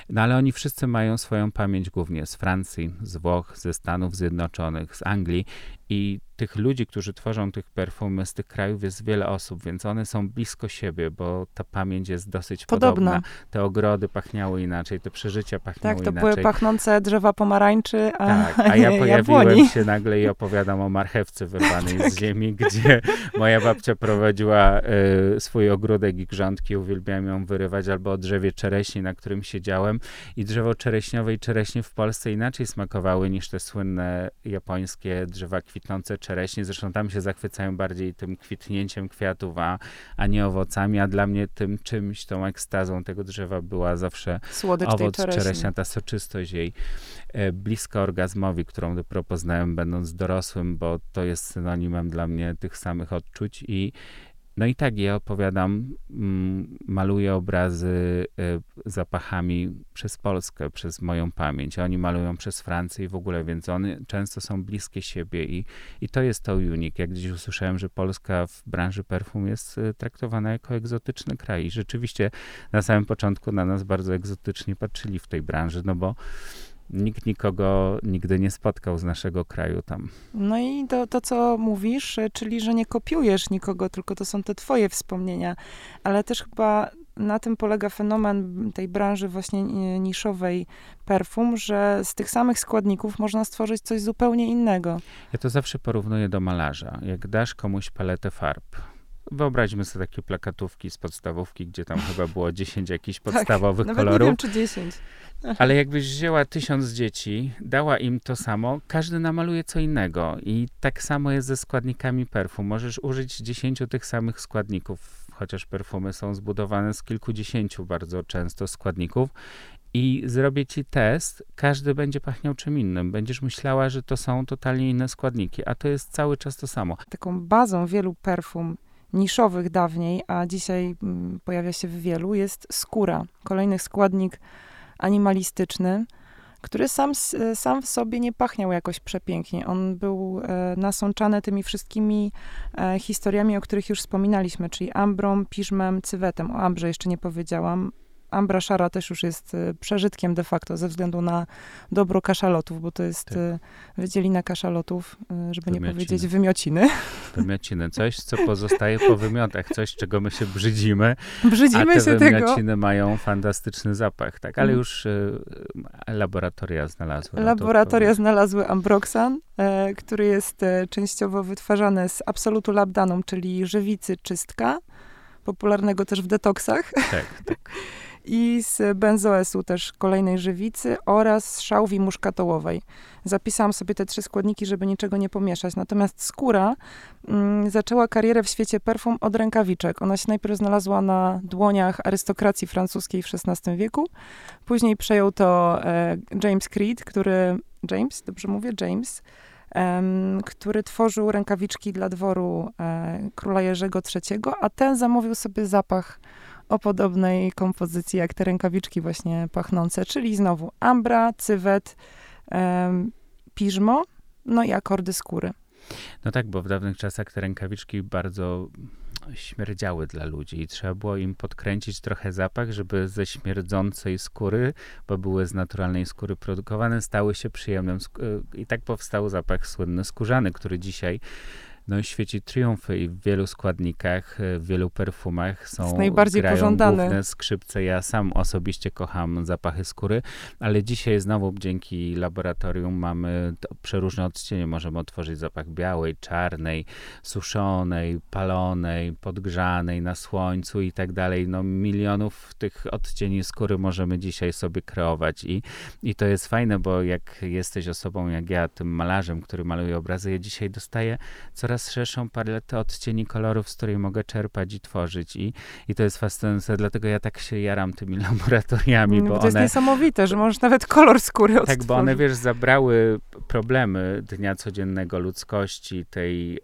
No ale oni wszyscy mają swoją pamięć głównie z Francji, z Włoch, ze Stanów Zjednoczonych, z Anglii i tych ludzi, którzy tworzą tych perfumy z tych krajów jest wiele osób, więc one są blisko siebie, bo ta pamięć jest dosyć podobna. podobna. Te ogrody pachniały inaczej, te przeżycia pachniały inaczej. Tak, to inaczej. były pachnące drzewa pomarańczy, a Tak, a ja pojawiłem się nagle i opowiadam o marchewce wyrwanej tak. z ziemi, gdzie moja babcia prowadziła y, swój ogródek i grządki, uwielbiałem ją wyrywać, albo o drzewie czereśni, na którym siedziałem i drzewo czereśniowe i czereśnie w Polsce inaczej smakowały niż te słynne japońskie drzewa kwitnące czereśnie. Zresztą tam się zachwycają bardziej tym kwitnięciem kwiatów, a, a nie owocami, a dla mnie tym czymś, tą ekstazą tego drzewa była zawsze Słodycz owoc czereśnia, ta soczystość jej e, bliska orgazmowi, którą dopiero poznałem będąc dorosłym, bo to jest synonimem dla mnie tych samych odczuć i no i tak, ja opowiadam, mm, maluję obrazy y, zapachami przez Polskę, przez moją pamięć. Oni malują przez Francję i w ogóle, więc one często są bliskie siebie i, i to jest to unik. Jak gdzieś usłyszałem, że Polska w branży perfum jest y, traktowana jako egzotyczny kraj i rzeczywiście na samym początku na nas bardzo egzotycznie patrzyli w tej branży, no bo nikt nikogo nigdy nie spotkał z naszego kraju tam. No i to, to, co mówisz, czyli że nie kopiujesz nikogo, tylko to są te twoje wspomnienia, ale też chyba na tym polega fenomen tej branży właśnie niszowej perfum, że z tych samych składników można stworzyć coś zupełnie innego. Ja to zawsze porównuję do malarza. Jak dasz komuś paletę farb, Wyobraźmy sobie takie plakatówki z podstawówki, gdzie tam chyba było 10 jakichś tak, podstawowych tak, kolorów. Nie wiem, czy 10. Ale jakbyś wzięła tysiąc dzieci, dała im to samo, każdy namaluje co innego. I tak samo jest ze składnikami perfum. Możesz użyć dziesięciu tych samych składników, chociaż perfumy są zbudowane z kilkudziesięciu bardzo często składników. I zrobię ci test, każdy będzie pachniał czym innym. Będziesz myślała, że to są totalnie inne składniki, a to jest cały czas to samo. Taką bazą wielu perfum niszowych dawniej, a dzisiaj mm, pojawia się w wielu, jest skóra. Kolejny składnik animalistyczny, który sam, sam w sobie nie pachniał jakoś przepięknie. On był e, nasączany tymi wszystkimi e, historiami, o których już wspominaliśmy, czyli ambrą, piżmem, cywetem. O ambrze jeszcze nie powiedziałam. Ambra szara też już jest y, przeżytkiem de facto ze względu na dobro kaszalotów, bo to jest tak. Y, wydzielina kaszalotów, y, żeby wymiociny. nie powiedzieć wymiociny. Wymiociny, coś, co pozostaje po wymiotach, coś, czego my się brzydzimy. Brzydzimy a te się wymiociny tego. mają fantastyczny zapach, tak, ale mm. już laboratoria znalazły. Laboratoria znalazły ambroxan, e, który jest e, częściowo wytwarzany z absolutu labdanum, czyli żywicy czystka, popularnego też w detoksach. Tak, tak. i z benzoesu też kolejnej żywicy oraz z szałwi muszkatołowej. Zapisałam sobie te trzy składniki, żeby niczego nie pomieszać. Natomiast skóra mm, zaczęła karierę w świecie perfum od rękawiczek. Ona się najpierw znalazła na dłoniach arystokracji francuskiej w XVI wieku. Później przejął to e, James Creed, który... James? Dobrze mówię? James który tworzył rękawiczki dla dworu e, króla Jerzego III, a ten zamówił sobie zapach o podobnej kompozycji jak te rękawiczki właśnie pachnące, czyli znowu ambra, cywet, piżmo, no i akordy skóry. No tak, bo w dawnych czasach te rękawiczki bardzo śmierdziały dla ludzi i trzeba było im podkręcić trochę zapach, żeby ze śmierdzącej skóry, bo były z naturalnej skóry produkowane, stały się przyjemnym. I tak powstał zapach słynny skórzany, który dzisiaj no, świeci triumfy i w wielu składnikach, e, w wielu perfumach są Jest najbardziej grają pożądany. główne skrzypce. Ja sam osobiście kocham zapachy skóry, ale dzisiaj znowu dzięki laboratorium mamy przeróżne odcienie. Możemy otworzyć zapach białej, czarnej, suszonej, palonej, podgrzanej na słońcu i tak dalej. No milionów tych odcieni skóry możemy dzisiaj sobie kreować i, i to jest fajne, bo jak jesteś osobą jak ja, tym malarzem, który maluje obrazy, ja dzisiaj dostaję coraz coraz szerszą paletę odcieni kolorów, z której mogę czerpać i tworzyć. I, i to jest fascynujące, dlatego ja tak się jaram tymi laboratoriami, no, bo, to one... jest niesamowite, że możesz nawet kolor skóry odtworzyć. Tak, bo one, wiesz, zabrały problemy dnia codziennego ludzkości, tej y,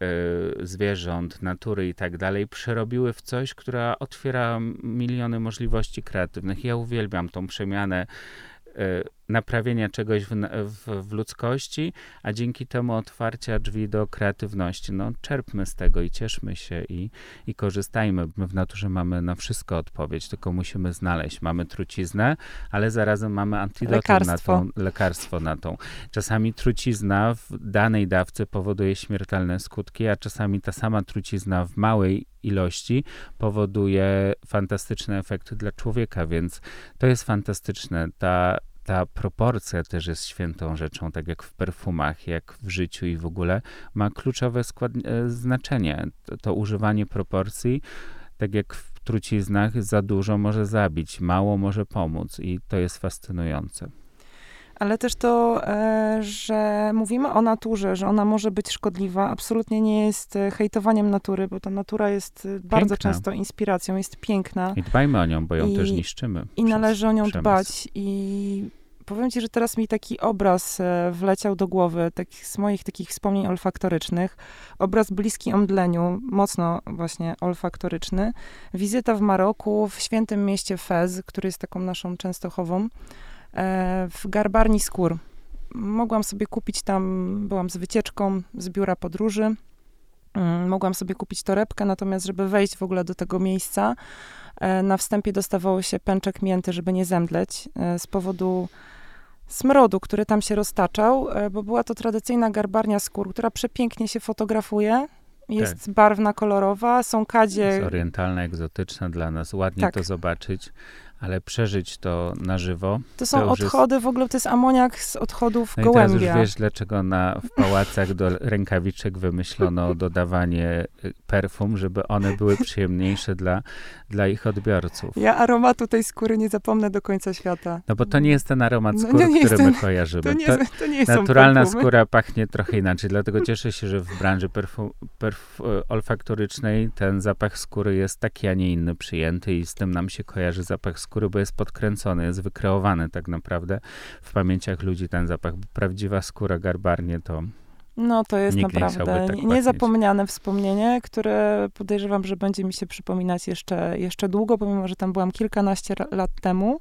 zwierząt, natury i tak dalej, przerobiły w coś, która otwiera miliony możliwości kreatywnych. Ja uwielbiam tą przemianę y, naprawienia czegoś w, w, w, ludzkości, a dzięki temu otwarcia drzwi do kreatywności. No, czerpmy z tego i cieszmy się i, i korzystajmy. My w naturze mamy na wszystko odpowiedź, tylko musimy znaleźć. Mamy truciznę, ale zarazem mamy antidotum na tą, lekarstwo na tą. Czasami trucizna w danej dawce powoduje śmiertelne skutki, a czasami ta sama trucizna w małej ilości powoduje fantastyczne efekty dla człowieka, więc to jest fantastyczne. Ta ta proporcja też jest świętą rzeczą, tak jak w perfumach, jak w życiu i w ogóle, ma kluczowe e, znaczenie. To, to używanie proporcji, tak jak w truciznach, za dużo może zabić, mało może pomóc i to jest fascynujące. Ale też to, e, że mówimy o naturze, że ona może być szkodliwa, absolutnie nie jest e, hejtowaniem natury, bo ta natura jest bardzo często inspiracją, jest piękna. I dbajmy o nią, bo ją I, też niszczymy. I należy o nią przemysł. dbać. I powiem ci, że teraz mi taki obraz e, wleciał do głowy tak, z moich takich wspomnień olfaktorycznych. Obraz bliski omdleniu, mocno właśnie olfaktoryczny. Wizyta w Maroku, w świętym mieście Fez, który jest taką naszą częstochową, e, w garbarni skór. Mogłam sobie kupić tam, byłam z wycieczką z biura podróży, mm, mogłam sobie kupić torebkę, natomiast żeby wejść w ogóle do tego miejsca, e, na wstępie dostawało się pęczek mięty, żeby nie zemdleć, z powodu smrodu, który tam się roztaczał, e, bo była to tradycyjna garbarnia skór, która przepięknie się fotografuje. Jest tak. barwna, kolorowa, są kadzie. Jest orientalna, egzotyczna dla nas. Ładnie tak. to zobaczyć ale przeżyć to na żywo. To są to odchody, jest... w ogóle to jest amoniak z odchodów no gołębia. I teraz już wiesz, dlaczego na, w pałacach do rękawiczek wymyślono dodawanie y, perfum, żeby one były przyjemniejsze dla, dla ich odbiorców. Ja aromatu tej skóry nie zapomnę do końca świata. No bo to nie jest ten aromat no, skóry, no, który ten, my kojarzymy. To nie, to, to nie naturalna skóra pachnie trochę inaczej, dlatego cieszę się, że w branży perfum, perf, olfaktorycznej ten zapach skóry jest taki, a nie inny przyjęty i z tym nam się kojarzy zapach skóry skóry, bo jest podkręcony, jest wykreowany tak naprawdę w pamięciach ludzi ten zapach. Prawdziwa skóra garbarnie to no to jest naprawdę tak niezapomniane wspomnienie, które podejrzewam, że będzie mi się przypominać jeszcze, jeszcze długo, pomimo, że tam byłam kilkanaście lat temu.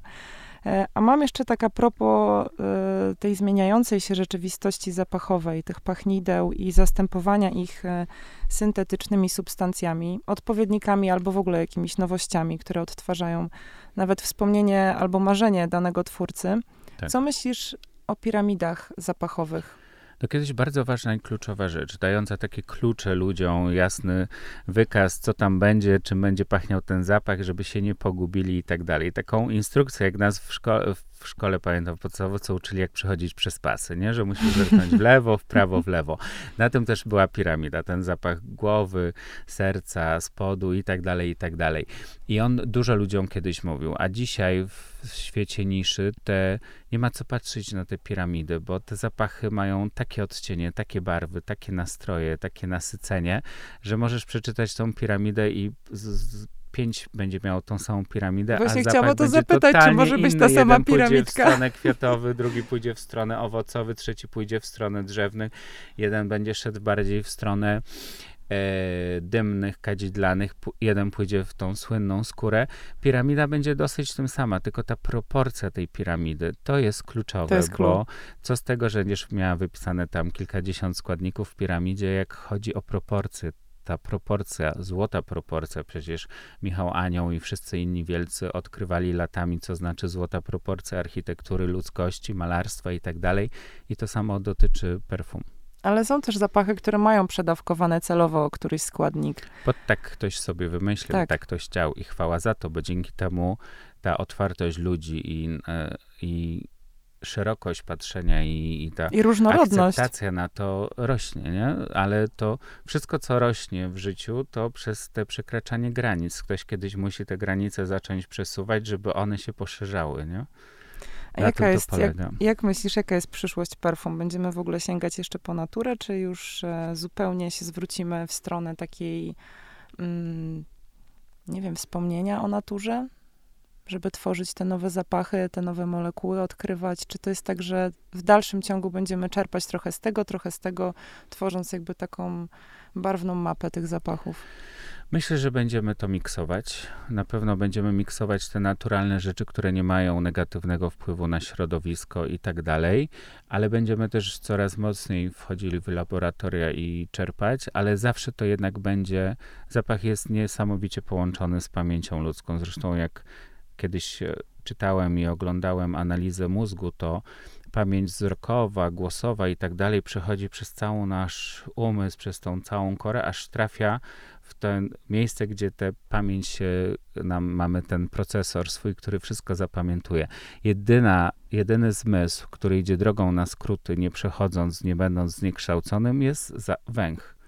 E, a mam jeszcze taka propos e, tej zmieniającej się rzeczywistości zapachowej, tych pachnideł i zastępowania ich e, syntetycznymi substancjami, odpowiednikami albo w ogóle jakimiś nowościami, które odtwarzają nawet wspomnienie albo marzenie danego twórcy. Tak. Co myślisz o piramidach zapachowych? To kiedyś bardzo ważna i kluczowa rzecz, dająca takie klucze ludziom, jasny wykaz, co tam będzie, czym będzie pachniał ten zapach, żeby się nie pogubili i tak dalej. Taką instrukcję, jak nas w, w szkole, pamiętam podstawowo, co uczyli, jak przechodzić przez pasy, nie? Że musisz zerknąć w lewo, w prawo, w lewo. Na tym też była piramida, ten zapach głowy, serca, spodu i tak dalej, i tak dalej. I on dużo ludziom kiedyś mówił, a dzisiaj w świecie niszy te, nie ma co patrzeć na te piramidy, bo te zapachy mają takie odcienie, takie barwy, takie nastroje, takie nasycenie, że możesz przeczytać tą piramidę i z, z pięć będzie miało tą samą piramidę, Właśnie a chciałam to zapytać, czy może być ta sama Jeden piramidka. pójdzie w stronę kwiatowy, drugi pójdzie w stronę owocowy, trzeci pójdzie w stronę drzewny, jeden będzie szedł bardziej w stronę dymnych, kadzidlanych, jeden pójdzie w tą słynną skórę. Piramida będzie dosyć tym sama, tylko ta proporcja tej piramidy, to jest kluczowe, to jest bo co z tego, że będziesz miała wypisane tam kilkadziesiąt składników w piramidzie, jak chodzi o proporcje, ta proporcja, złota proporcja, przecież Michał Anioł i wszyscy inni wielcy odkrywali latami, co znaczy złota proporcja architektury, ludzkości, malarstwa i tak dalej. I to samo dotyczy perfum. Ale są też zapachy, które mają przedawkowane celowo któryś składnik. Bo tak ktoś sobie wymyślił, tak. tak ktoś chciał i chwała za to, bo dzięki temu ta otwartość ludzi i, e, i szerokość patrzenia i, i ta I różnorodność. akceptacja na to rośnie, nie? Ale to wszystko, co rośnie w życiu, to przez te przekraczanie granic. Ktoś kiedyś musi te granice zacząć przesuwać, żeby one się poszerzały, nie? A jaka jest, jak, jak, myślisz, jaka jest przyszłość perfum? Będziemy w ogóle sięgać jeszcze po naturę, czy już e, zupełnie się zwrócimy w stronę takiej, mm, nie wiem, wspomnienia o naturze? Żeby tworzyć te nowe zapachy, te nowe molekuły, odkrywać? Czy to jest tak, że w dalszym ciągu będziemy czerpać trochę z tego, trochę z tego, tworząc jakby taką barwną mapę tych zapachów? Myślę, że będziemy to miksować. Na pewno będziemy miksować te naturalne rzeczy, które nie mają negatywnego wpływu na środowisko i tak dalej, ale będziemy też coraz mocniej wchodzili w laboratoria i czerpać, ale zawsze to jednak będzie, zapach jest niesamowicie połączony z pamięcią ludzką. Zresztą jak kiedyś e, czytałem i oglądałem analizę mózgu, to pamięć wzrokowa, głosowa i tak dalej przechodzi przez cały nasz umysł, przez tą całą korę, aż trafia to miejsce, gdzie tę pamięć się, nam, mamy ten procesor swój, który wszystko zapamiętuje. Jedyna, jedyny zmysł, który idzie drogą na skróty, nie przechodząc, nie będąc zniekształconym, jest węch.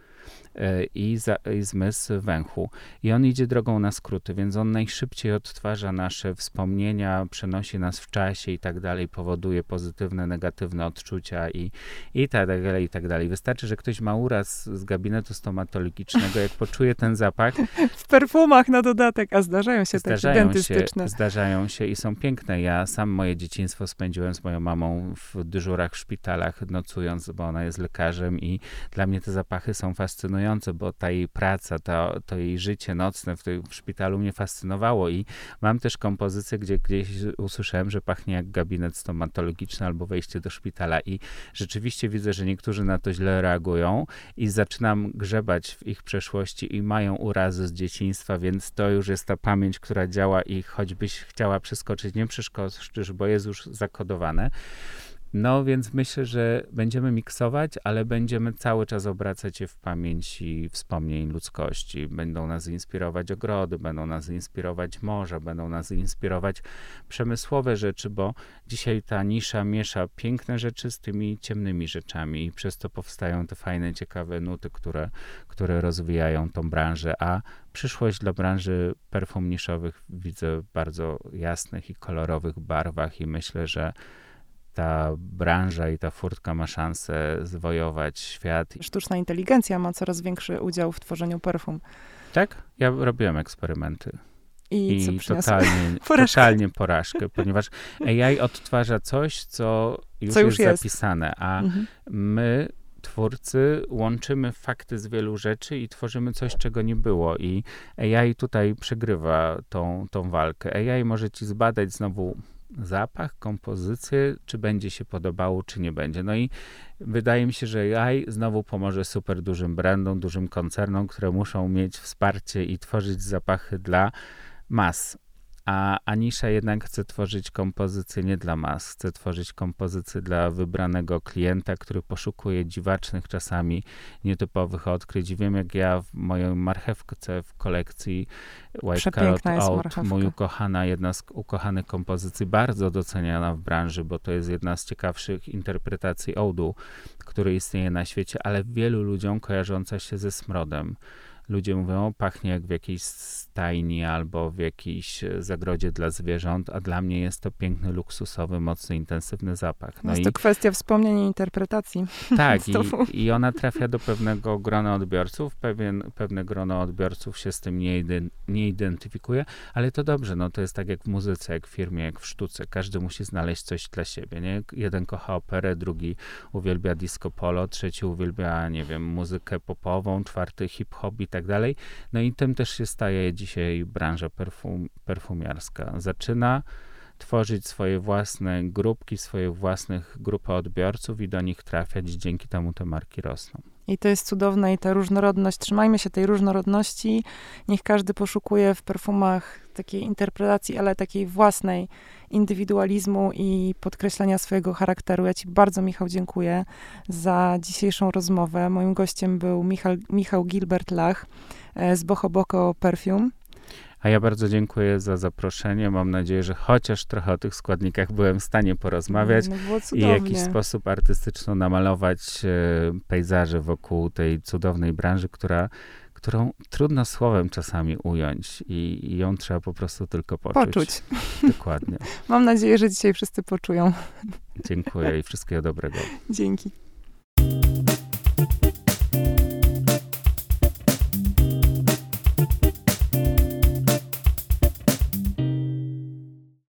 E, i, za, i zmysł węchu. I on idzie drogą na skróty, więc on najszybciej odtwarza nasze wspomnienia, przenosi nas w czasie i tak dalej, powoduje pozytywne, negatywne odczucia i, i tak dalej, i tak dalej. Wystarczy, że ktoś ma uraz z gabinetu stomatologicznego, jak poczuje ten zapach. W perfumach na dodatek, a zdarzają się zdarzają takie dentystyczne. Się, zdarzają się i są piękne. Ja sam moje dzieciństwo spędziłem z moją mamą w dyżurach w szpitalach, nocując, bo ona jest lekarzem i dla mnie te zapachy są fascynujące fascynujące, bo ta jej praca, to, to jej życie nocne w, w szpitalu mnie fascynowało i mam też kompozycję, gdzie gdzieś usłyszałem, że pachnie jak gabinet stomatologiczny albo wejście do szpitala i rzeczywiście widzę, że niektórzy na to źle reagują i zaczynam grzebać w ich przeszłości i mają urazy z dzieciństwa, więc to już jest ta pamięć, która działa i choćbyś chciała przeskoczyć, nie przeszkodzisz, bo jest już zakodowane. No więc myślę, że będziemy miksować, ale będziemy cały czas obracać je w pamięci wspomnień ludzkości. Będą nas inspirować ogrody, będą nas inspirować morze, będą nas inspirować przemysłowe rzeczy, bo dzisiaj ta nisza miesza piękne rzeczy z tymi ciemnymi rzeczami i przez to powstają te fajne, ciekawe nuty, które, które rozwijają tą branżę, a przyszłość dla branży perfum niszowych widzę w bardzo jasnych i kolorowych barwach i myślę, że ta branża i ta furtka ma szansę zwojować świat. Sztuczna inteligencja ma coraz większy udział w tworzeniu perfum. Tak? Ja robiłem eksperymenty. I, I totalnie, porażkę. totalnie porażkę, ponieważ AI odtwarza coś, co już, co już jest, jest, zapisane, a mhm. my twórcy łączymy fakty z wielu rzeczy i tworzymy coś, czego nie było. I AI tutaj przegrywa tą, tą walkę. AI może ci zbadać znowu zapach, kompozycję, czy będzie się podobało, czy nie będzie. No i wydaje mi się, że AI znowu pomoże super dużym brandom, dużym koncernom, które muszą mieć wsparcie i tworzyć zapachy dla mas a Anisza jednak chce tworzyć kompozycję nie dla mas, chce tworzyć kompozycję dla wybranego klienta, który poszukuje dziwacznych, czasami nietypowych odkryć. Wiem, jak ja w mojej marchewce w kolekcji White Carrot Out, mój ukochana, jedna z ukochanych kompozycji, bardzo doceniana w branży, bo to jest jedna z ciekawszych interpretacji oudu, który istnieje na świecie, ale wielu ludziom kojarząca się ze smrodem ludzie mówią, pachnie jak w jakiejś stajni albo w jakiejś e, zagrodzie dla zwierząt, a dla mnie jest to piękny, luksusowy, mocny, intensywny zapach. No jest i, to kwestia wspomnień i interpretacji. Tak, i, i, ona trafia do pewnego grona odbiorców, pewien, pewne grono odbiorców się z tym nie, nie identyfikuje, ale to dobrze, no to jest tak jak w muzyce, jak w firmie, jak w sztuce. Każdy musi znaleźć coś dla siebie, nie? Jeden kocha operę, drugi uwielbia disco polo, trzeci uwielbia, nie wiem, muzykę popową, czwarty hip-hop i tak dalej. No i tym też się staje dzisiaj branża perfum, perfumiarska. Zaczyna tworzyć swoje własne grupki, swoje własnych grupy odbiorców i do nich trafiać. Dzięki temu te marki rosną. I to jest cudowne i ta różnorodność, trzymajmy się tej różnorodności. Niech każdy poszukuje w perfumach takiej interpretacji, ale takiej własnej indywidualizmu i podkreślenia swojego charakteru. Ja Ci bardzo, Michał, dziękuję za dzisiejszą rozmowę. Moim gościem był Michał, Michał Gilbert Lach e, z Boho Boko Perfume. A ja bardzo dziękuję za zaproszenie. Mam nadzieję, że chociaż trochę o tych składnikach byłem w stanie porozmawiać no, i w jakiś sposób artystyczno namalować e, pejzaże wokół tej cudownej branży, która którą trudno słowem czasami ująć i, i ją trzeba po prostu tylko poczuć. Poczuć. Dokładnie. Mam nadzieję, że dzisiaj wszyscy poczują. Dziękuję i wszystkiego dobrego. Dzięki.